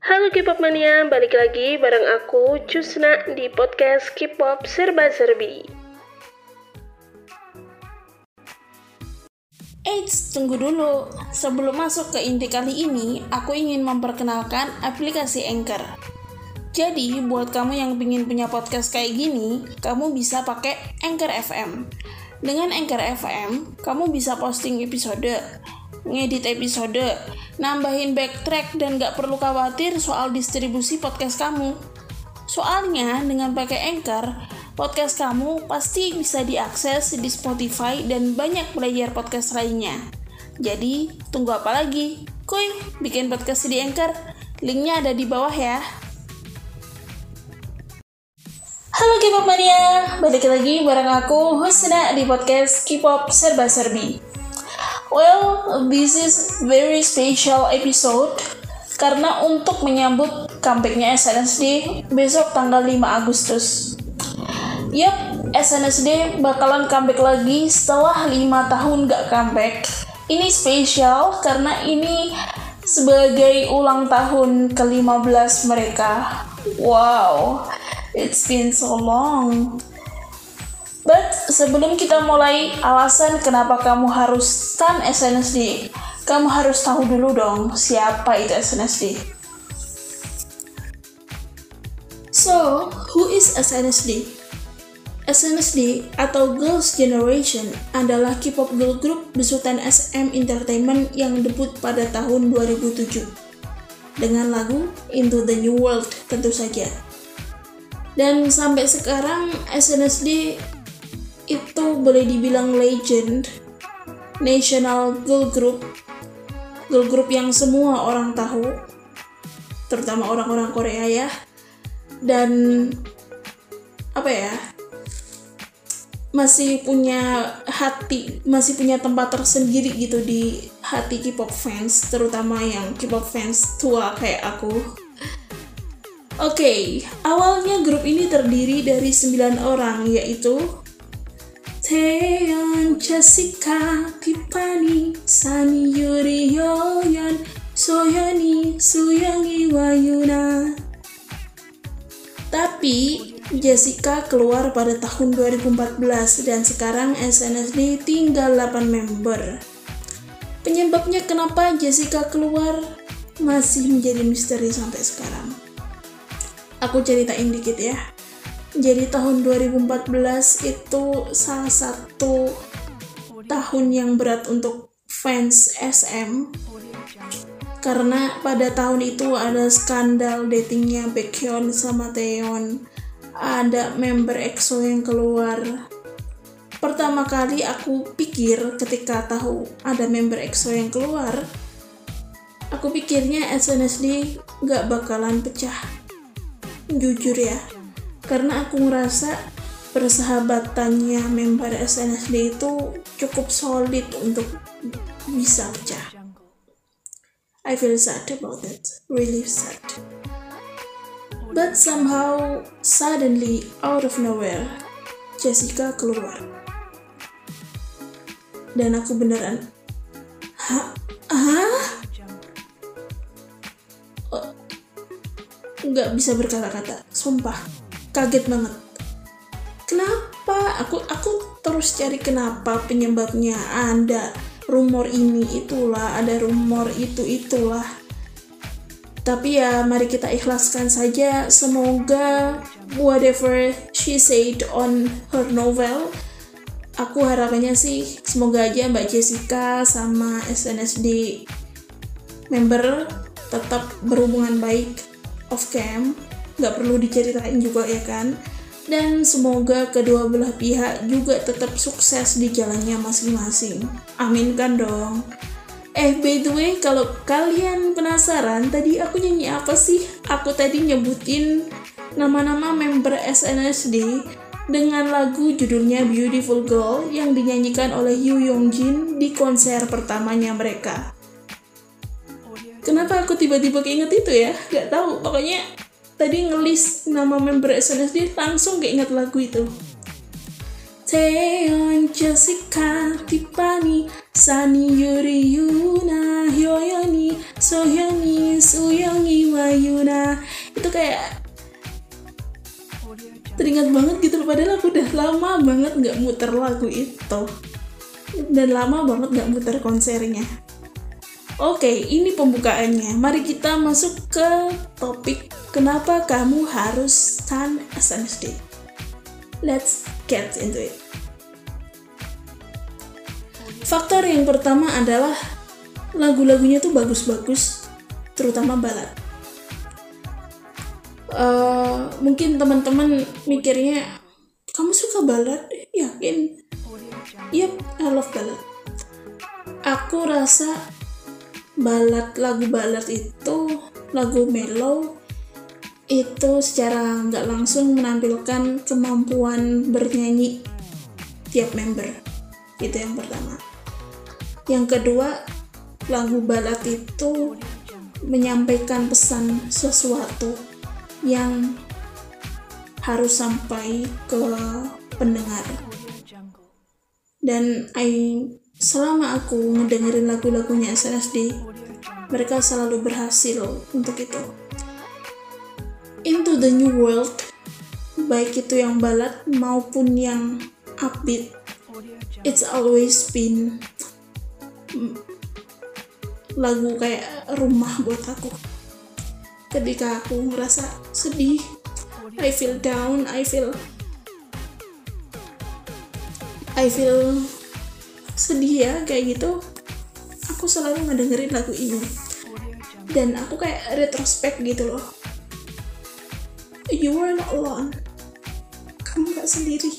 Halo K-pop mania, balik lagi bareng aku Cusna di podcast K-pop Serba Serbi. Eits, tunggu dulu. Sebelum masuk ke inti kali ini, aku ingin memperkenalkan aplikasi Anchor. Jadi, buat kamu yang ingin punya podcast kayak gini, kamu bisa pakai Anchor FM. Dengan Anchor FM, kamu bisa posting episode, ngedit episode, nambahin backtrack dan gak perlu khawatir soal distribusi podcast kamu. Soalnya dengan pakai Anchor, podcast kamu pasti bisa diakses di Spotify dan banyak player podcast lainnya. Jadi, tunggu apa lagi? Kuy, bikin podcast di Anchor. Linknya ada di bawah ya. Halo K-pop mania, balik lagi bareng aku Husna di podcast K-pop Serba Serbi. Well, this is very special episode karena untuk menyambut comebacknya SNSD besok tanggal 5 Agustus. Yup, SNSD bakalan comeback lagi setelah 5 tahun gak comeback. Ini spesial karena ini sebagai ulang tahun ke-15 mereka. Wow, it's been so long. But sebelum kita mulai alasan kenapa kamu harus stan SNSD, kamu harus tahu dulu dong siapa itu SNSD. So, who is SNSD? SNSD atau Girls' Generation adalah K-pop girl group besutan SM Entertainment yang debut pada tahun 2007 dengan lagu Into the New World tentu saja. Dan sampai sekarang SNSD itu boleh dibilang legend. National girl group. Girl group yang semua orang tahu. Terutama orang-orang Korea ya. Dan apa ya? Masih punya hati masih punya tempat tersendiri gitu di hati K-pop fans terutama yang K-pop fans tua kayak aku. Oke, okay, awalnya grup ini terdiri dari 9 orang yaitu Taeyeon, Jessica, Tiffany, Sunny, Yuri, Yoyeon, Soyeoni, Suyoungi, Wayuna. Tapi Jessica keluar pada tahun 2014 dan sekarang SNSD tinggal 8 member. Penyebabnya kenapa Jessica keluar masih menjadi misteri sampai sekarang. Aku ceritain dikit ya. Jadi tahun 2014 itu salah satu tahun yang berat untuk fans SM karena pada tahun itu ada skandal datingnya Baekhyun sama Taeyeon ada member EXO yang keluar. Pertama kali aku pikir ketika tahu ada member EXO yang keluar aku pikirnya SNSD gak bakalan pecah. Jujur ya karena aku ngerasa persahabatannya member SNSD itu cukup solid untuk bisa pecah. I feel sad about it really sad. But somehow suddenly out of nowhere Jessica keluar. Dan aku beneran hah? Hah? nggak bisa berkata-kata. Sumpah kaget banget. Kenapa? Aku aku terus cari kenapa penyebabnya. Ada rumor ini itulah. Ada rumor itu itulah. Tapi ya mari kita ikhlaskan saja. Semoga whatever she said on her novel aku harapannya sih semoga aja Mbak Jessica sama SNSD member tetap berhubungan baik off cam nggak perlu diceritain juga ya kan? Dan semoga kedua belah pihak juga tetap sukses di jalannya masing-masing. Amin kan dong? Eh by the way kalau kalian penasaran tadi aku nyanyi apa sih? Aku tadi nyebutin nama-nama member SNSD dengan lagu judulnya Beautiful Girl yang dinyanyikan oleh Yoo Young Jin di konser pertamanya mereka. Kenapa aku tiba-tiba keinget itu ya? Gak tahu pokoknya tadi ngelis nama member SNSD langsung keinget lagu itu. Taeyeon, Jessica, Tiffany, Sunny, Yuri, Yuna, Hyoyeoni, Sohyungi, Suyoungi, bunga Yuna itu kayak teringat banget gitu padahal aku udah lama banget nggak muter lagu itu. Dan lama banget nggak muter konsernya. Oke ini pembukaannya. Mari kita masuk ke topik kenapa kamu harus stan SNSD let's get into it. Faktor yang pertama adalah lagu-lagunya tuh bagus-bagus terutama balad. Uh, mungkin teman-teman mikirnya kamu suka balad? Yakin? Yep I love balad. Aku rasa balad lagu balad itu lagu mellow itu secara nggak langsung menampilkan kemampuan bernyanyi tiap member. Itu yang pertama. Yang kedua lagu balad itu menyampaikan pesan sesuatu yang harus sampai ke pendengar. Dan I, selama aku ngedengerin lagu-lagunya SNSD mereka selalu berhasil untuk itu Into the New World baik itu yang balad maupun yang upbeat it's always been lagu kayak rumah buat aku. Ketika aku ngerasa sedih I feel down I feel I feel sedih ya kayak gitu. Aku selalu ngedengerin lagu ini. Dan aku kayak retrospect gitu loh you are not alone. Kamu gak sendiri.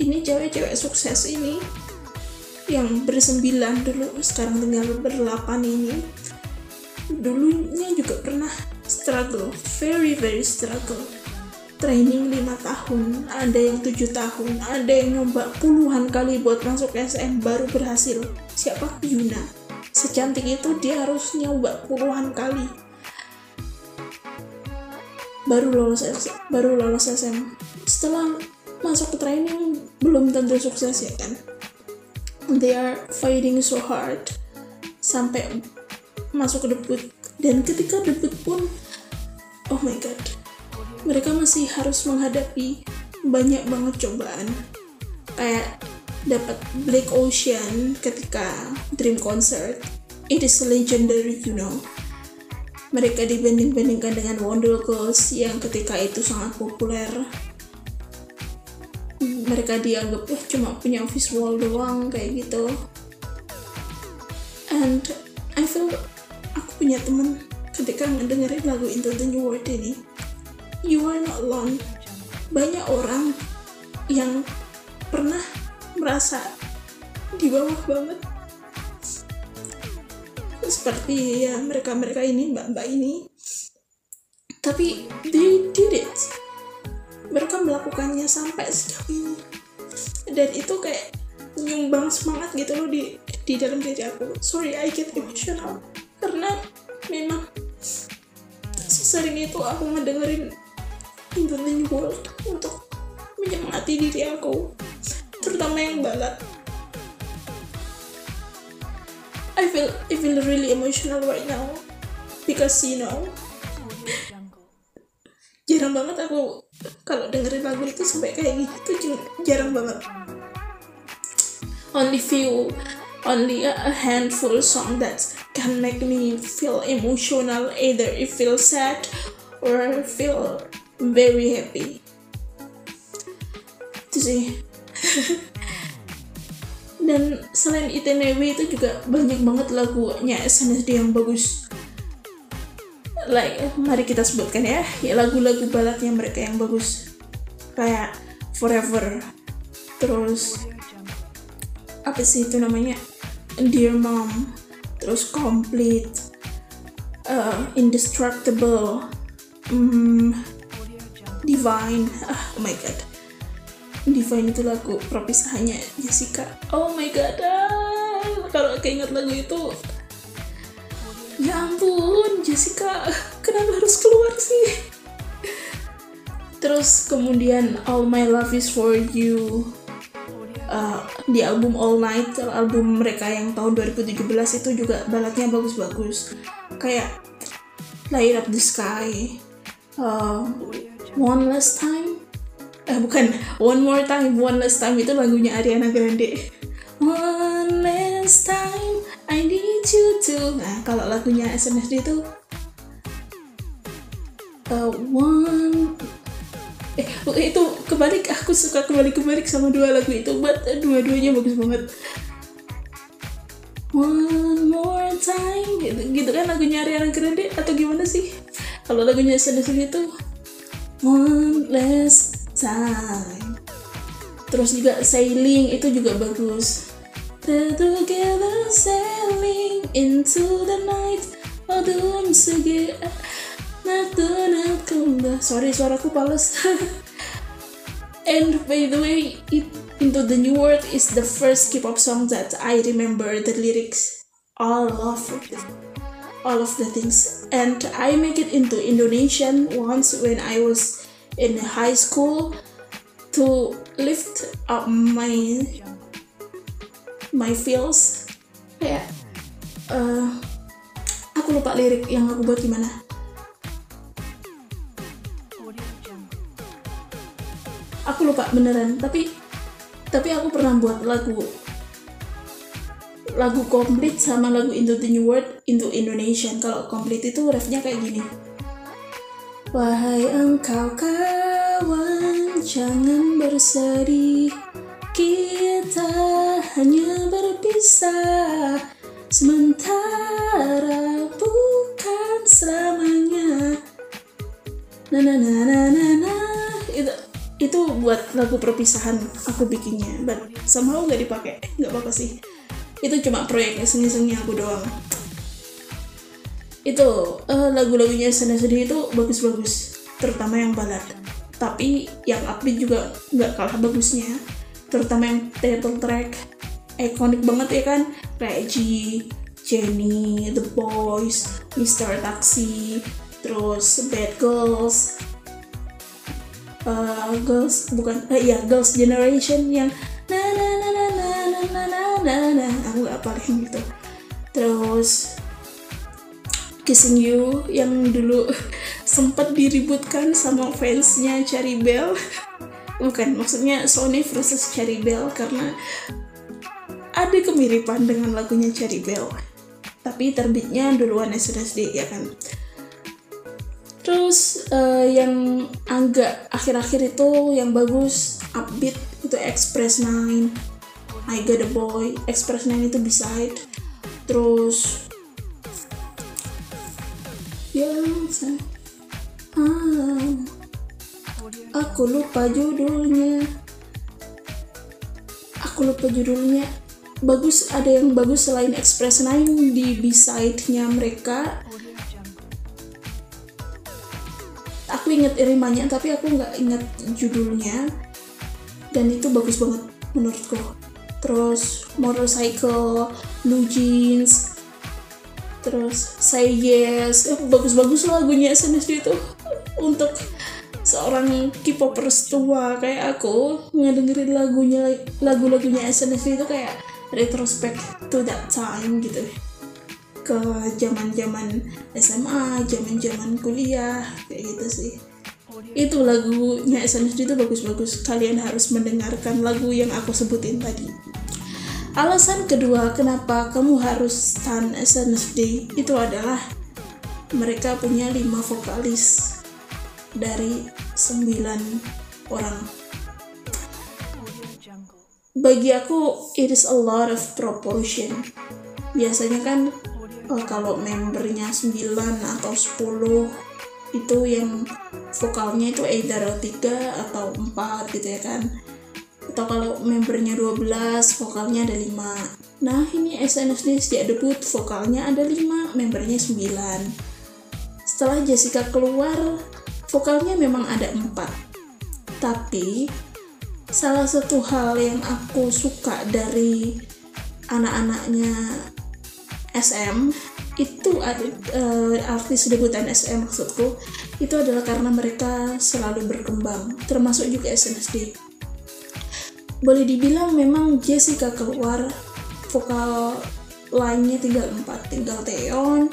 Ini cewek-cewek sukses ini yang bersembilan dulu sekarang tinggal berdelapan ini. Dulunya juga pernah struggle very very struggle. Training 5 tahun ada yang tujuh tahun ada yang nyoba puluhan kali buat masuk SM baru berhasil. Siapa? Yuna. Secantik itu dia harus nyoba puluhan kali baru lolos baru lolos SM setelah masuk ke training belum tentu sukses ya kan? They are fighting so hard sampai masuk ke debut. Dan ketika debut pun oh my god mereka masih harus menghadapi banyak banget cobaan. Kayak dapat Black Ocean ketika Dream Concert. It is legendary you know mereka dibanding-bandingkan dengan Wonder Girls yang ketika itu sangat populer. Mereka dianggap wah cuma punya visual doang kayak gitu. And I feel aku punya temen ketika ngedengerin lagu Into the New World ini you are not alone. Banyak orang yang pernah merasa di bawah banget seperti ya mereka-mereka ini mbak-mbak ini. Tapi they did it mereka melakukannya sampai sejauh ini. Dan itu kayak nyumbang semangat gitu loh di di dalam diri aku. Sorry I get emotional. Karena memang sering itu aku ngedengerin Into the World untuk menyemangati diri aku. Terutama yang balad I feel I feel really emotional right now because you know jarang banget aku kalau dengerin lagu itu sampai kayak gitu jarang banget. Only few only a handful song that can make me feel emotional either it feel sad or feel very happy. Itu sih dan selain ITNW itu juga banyak banget lagunya SNSD yang bagus. Like mari kita sebutkan ya ya lagu-lagu baladnya mereka yang bagus. Kayak Forever. Terus apa sih itu namanya? Dear Mom. Terus Complete. Uh, Indestructible. Um, Divine. Ah, oh my god Divine itu lagu perpisahannya Jessica. Oh my god ah, kalau keinget lagu itu ya ampun Jessica kenapa harus keluar sih? Terus kemudian All My Love Is For You uh, di album All Night album mereka yang tahun 2017 itu juga baladnya bagus-bagus. Kayak Light Up the Sky uh, One Last Time eh bukan. One More Time One Last Time itu lagunya Ariana Grande. One Last Time I Need You To. Nah kalau lagunya SNSD itu uh, One eh itu kebalik. Aku suka kebalik kebalik sama dua lagu itu but dua-duanya bagus banget. One more time gitu, gitu kan lagunya Ariana Grande atau gimana sih? Kalau lagunya sedih-sedih itu One last time terus juga Sailing itu juga bagus. Together sailing into the night. Odum sege Natunat Sorry suaraku pales. And by the way, it, Into the New World is the first K-pop song that I remember the lyrics, all of it, all of the things. And I make it into Indonesian once when I was in high school to lift up my my feels. Kayak, uh, aku lupa lirik yang aku buat gimana. Aku lupa beneran tapi tapi aku pernah buat lagu lagu komplit sama lagu Into the New World Into Indonesian. Kalau komplit itu refnya kayak gini Wahai engkau kawan jangan bersedih. Kita hanya berpisah. Sementara bukan selamanya. Na na na na na, na. itu itu buat lagu perpisahan aku bikinnya. But somehow nggak dipakai. Nggak apa-apa sih. Itu cuma proyek seni-seni aku doang itu uh, lagu-lagunya sedih-sedih itu bagus-bagus terutama yang balad tapi yang upbeat juga nggak kalah bagusnya. Terutama yang title track ikonik banget ya kan? G, Jenny, The Boys, Mr. Taxi, terus Bad Girls, uh, girls bukan uh, ya girls generation yang na na na na na na na na aku gak paling gitu terus kissing you yang dulu sempat diributkan sama fansnya Cherry Bell. Bukan maksudnya Sony versus Cherry Bell karena ada kemiripan dengan lagunya Cherry Bell. Tapi terbitnya duluan SNSD ya kan? Terus uh, yang agak akhir-akhir itu yang bagus upbeat itu Express 9 I Got a Boy Express 9 itu beside terus saya ah, aku lupa judulnya. Aku lupa judulnya. Bagus ada yang bagus selain Express 9 di beside-nya mereka. aku inget irimanya tapi aku nggak inget judulnya. Dan itu bagus banget menurutku. Terus motorcycle blue jeans terus say yes eh, bagus-bagus lagunya SNSD itu untuk seorang K-popers tua kayak aku ngedengerin lagunya lagu-lagunya SNSD itu kayak retrospect to that time gitu ke zaman-zaman SMA, zaman-zaman kuliah kayak gitu sih. Itu lagunya SNSD itu bagus-bagus. Kalian harus mendengarkan lagu yang aku sebutin tadi. Alasan kedua kenapa kamu harus stan SNSD itu adalah mereka punya lima vokalis dari sembilan orang. Bagi aku, it is a lot of proportion. Biasanya kan uh, kalau membernya 9 atau 10 itu yang vokalnya itu either 3 atau 4 gitu ya kan atau kalau membernya 12 vokalnya ada 5 nah ini SNSD sejak debut vokalnya ada 5 membernya 9 setelah Jessica keluar vokalnya memang ada 4 tapi salah satu hal yang aku suka dari anak-anaknya SM itu uh, artis debutan SM maksudku itu adalah karena mereka selalu berkembang termasuk juga SNSD boleh dibilang memang Jessica keluar vokal lainnya tinggal empat tinggal Taeyeon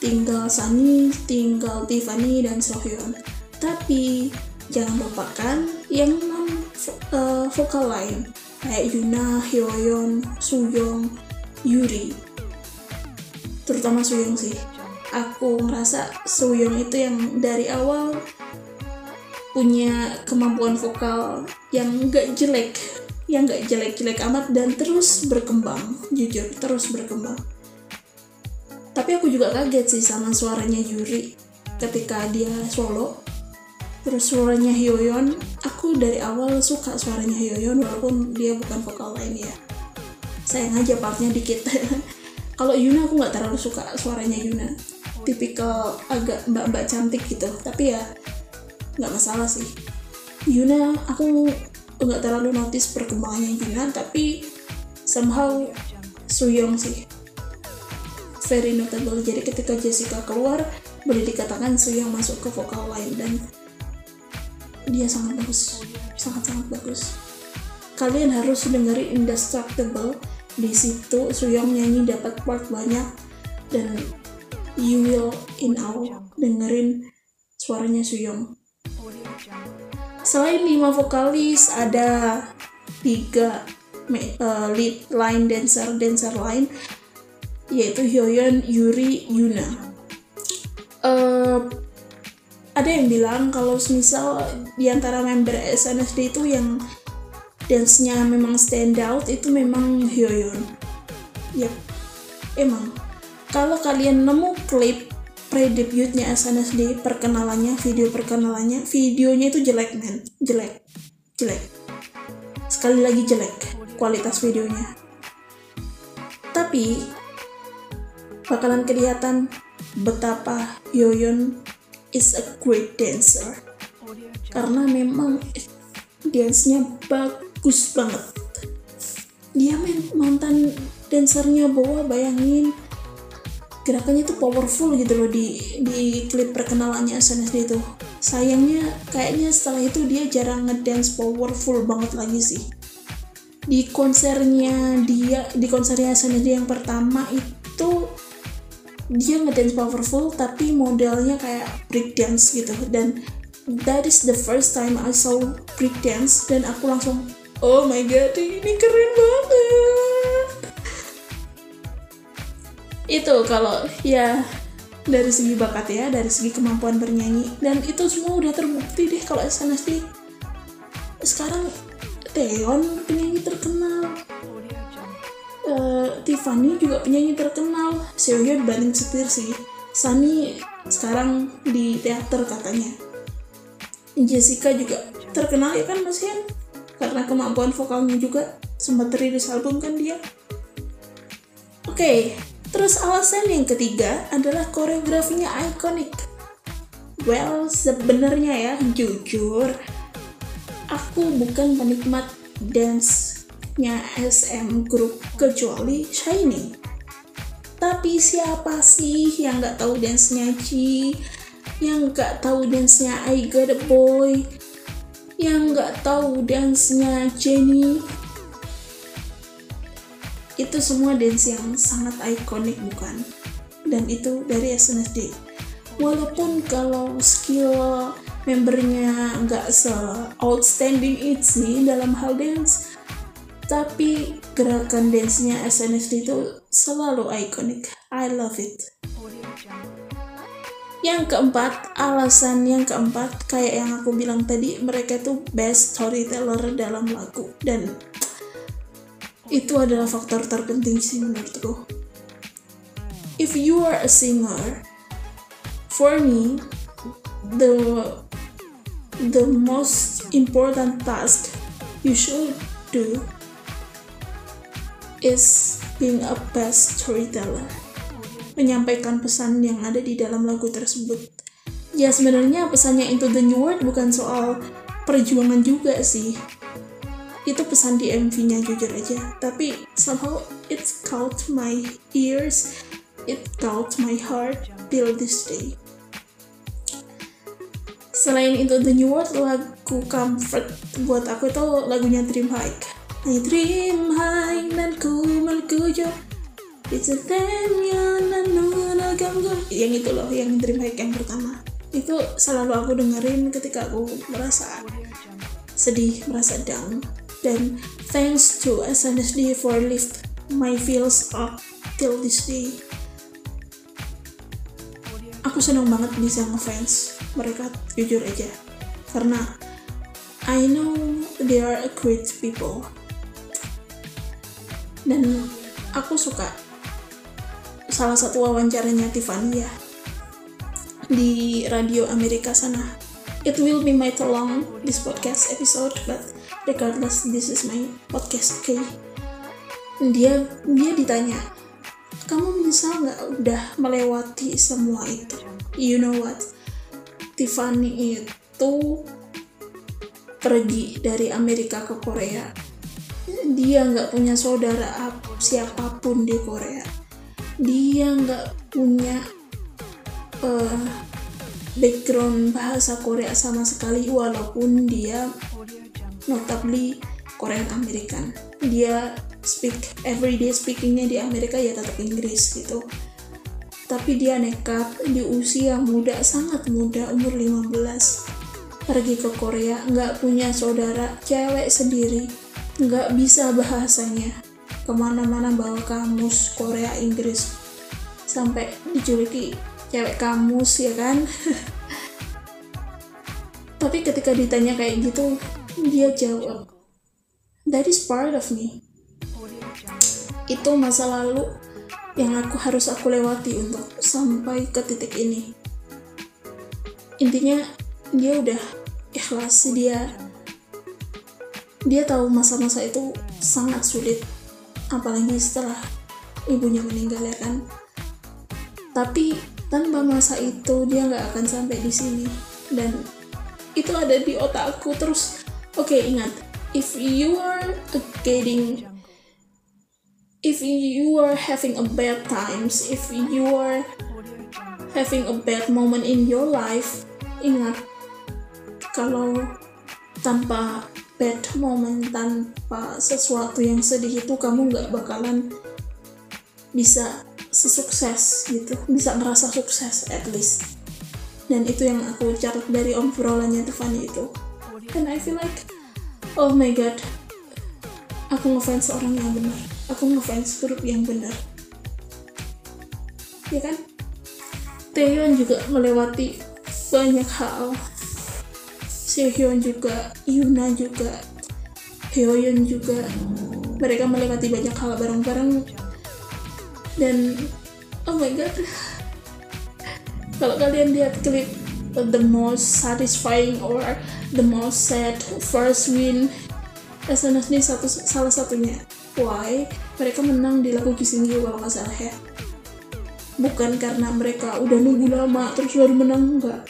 tinggal Sunny, tinggal Tiffany dan Sohyun. Tapi jangan lupakan yang non uh, vokal lain kayak Yuna, Hyoyeon, Suyong, Yuri. Terutama Suyong sih. Aku ngerasa Suyong itu yang dari awal punya kemampuan vokal yang gak jelek yang gak jelek-jelek amat dan terus berkembang jujur terus berkembang. Tapi aku juga kaget sih sama suaranya Yuri ketika dia solo. Terus suaranya Hyoyeon aku dari awal suka suaranya Hyoyeon walaupun dia bukan vokal lain ya. Sayang aja partnya dikit. Kalau Yuna aku nggak terlalu suka suaranya Yuna. Tipikal agak mbak-mbak cantik gitu tapi ya nggak masalah sih. Yuna aku nggak terlalu notice perkembangannya Yuna tapi somehow Suyong sih. Very notable. Jadi ketika Jessica keluar boleh dikatakan Suyong masuk ke vokal lain dan dia sangat bagus. Sangat-sangat bagus. Kalian harus dengerin Indestructible. Di situ Suyong nyanyi dapat part banyak dan you will in awe dengerin suaranya Suyong Selain lima vokalis, ada tiga uh, lead line dancer dancer lain yaitu Hyoyeon, Yuri, Yuna. Uh, ada yang bilang kalau misal di antara member SNSD itu yang dance-nya memang stand out itu memang Hyoyeon. Yap, emang. Kalau kalian nemu klip pre-debutnya SNSD perkenalannya video perkenalannya videonya itu jelek men. Jelek. Jelek. Sekali lagi jelek kualitas videonya. Tapi bakalan kelihatan betapa Yoyon is a great dancer. Karena memang dance-nya bagus banget. Dia men mantan dancernya bawa bayangin gerakannya tuh powerful gitu loh di di klip perkenalannya SNSD itu. Sayangnya kayaknya setelah itu dia jarang ngedance powerful banget lagi sih. Di konsernya dia di konsernya SNSD yang pertama itu dia ngedance powerful tapi modelnya kayak break dance gitu. Dan that is the first time I saw break dance dan aku langsung oh my god ini keren banget itu kalau ya dari segi bakat ya dari segi kemampuan bernyanyi. Dan itu semua udah terbukti deh kalau SNSD sekarang Teon penyanyi terkenal. Uh, Tiffany juga penyanyi terkenal. Seohyun banding setir sih. Sunny sekarang di teater katanya. Jessica juga terkenal ya kan Mas Yan karena kemampuan vokalnya juga. Sempat rilis album kan dia. Oke okay, Terus alasan yang ketiga adalah koreografinya ikonik. Well, sebenarnya ya, jujur, aku bukan penikmat dance-nya SM Group kecuali Shiny. Tapi siapa sih yang nggak tahu dance-nya Ji? Yang nggak tahu dance-nya I Got a Boy? Yang nggak tahu dance-nya Jennie? Itu semua dance yang sangat ikonik bukan? Dan itu dari SNSD walaupun kalau skill membernya nggak se outstanding it's nih dalam hal dance tapi gerakan dance-nya SNSD itu selalu ikonik. I love it. Yang keempat, alasan yang keempat, kayak yang aku bilang tadi, mereka tuh best storyteller dalam lagu. Dan itu adalah faktor terpenting sih menurutku. If you are a singer for me the the most important task you should do is being a best storyteller. Menyampaikan pesan yang ada di dalam lagu tersebut. Ya sebenarnya pesannya Into the New World bukan soal perjuangan juga sih itu pesan di MV-nya jujur aja. Tapi somehow it's caught my ears. It caught my heart till this day. Selain itu The New World lagu comfort buat aku itu lagunya Dream High. I dream high dan ku menuju It's a thing yang itu loh yang Dreamhack yang pertama. Itu selalu aku dengerin ketika aku merasa sedih merasa down dan thanks to SNSD for lift my feels up till this day. Aku senang banget bisa ngefans mereka jujur aja. Karena I know they are a great people. Dan aku suka salah satu wawancaranya Tiffany ya di radio Amerika sana. It will be my long this podcast episode, but regardless this is my podcast, okay? Dia dia ditanya, kamu bisa nggak udah melewati semua itu? You know what? Tiffany itu pergi dari Amerika ke Korea. Dia nggak punya saudara siapa pun di Korea dia nggak punya uh, background bahasa Korea sama sekali walaupun dia notably Korean American. Dia speak everyday speakingnya di Amerika ya tetap Inggris gitu. Tapi dia nekat di usia muda sangat muda umur 15 pergi ke Korea nggak punya saudara cewek sendiri nggak bisa bahasanya. Ke mana-mana bawa kamus Korea Inggris. Sampai dijuluki cewek kamus ya kan? Tapi ketika ditanya kayak gitu dia jawab that is part of me. Itu masa lalu yang aku harus aku lewati untuk sampai ke titik ini. Intinya dia udah ikhlas. Dia dia tahu masa-masa itu sangat sulit. Apalagi setelah ibunya meninggal ya kan? Tapi tanpa masa itu dia nggak akan sampai di sini. Dan itu ada di otakku terus okay, ingat. If you are getting if you are having a bad times if you are having a bad moment in your life ingat kalau tanpa bad moment tanpa sesuatu yang sedih itu kamu nggak bakalan bisa sesukses gitu. Bisa ngerasa sukses at least. Dan itu yang aku catat dari obrolannya Tiffany itu and I feel like oh my god aku ngefans orang yang benar. Aku ngefans grup yang benar. Ya kan? Taeyeon juga melewati banyak hal. Sehyun juga, Yuna juga, Hyoyeon juga. Mereka melewati banyak hal bareng-bareng. Dan oh my god. Kalau kalian lihat klip the most satisfying or the most sad first win SNSD satu salah satunya. Why? Mereka menang di lagu Kissing You kalau nggak salah ya. Bukan karena mereka udah nunggu lama terus baru menang enggak.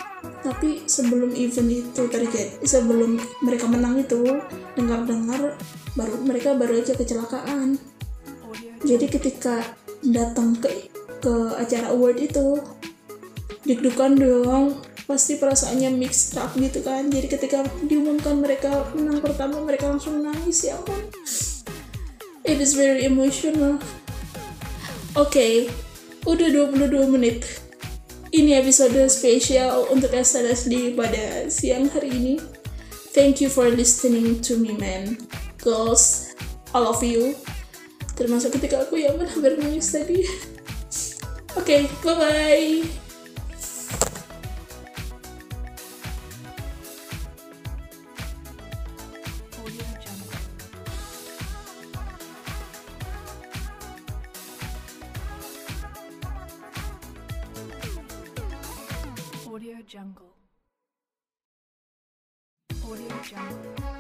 Tapi sebelum event itu terjadi sebelum mereka menang itu dengar-dengar baru mereka baru aja kecelakaan. Jadi ketika datang ke ke acara award itu deg-degan dong pasti perasaannya mixed up gitu kan jadi ketika diumumkan mereka menang pertama mereka langsung nangis ya ampun it is very emotional oke okay, udah 22 menit ini episode spesial untuk SNSD pada siang hari ini. Thank you for listening to me, man. Girls, all of you. Termasuk ketika aku yang hampir nangis tadi. Oke, okay, bye-bye. Audio Audio Jungle. Audio Jungle.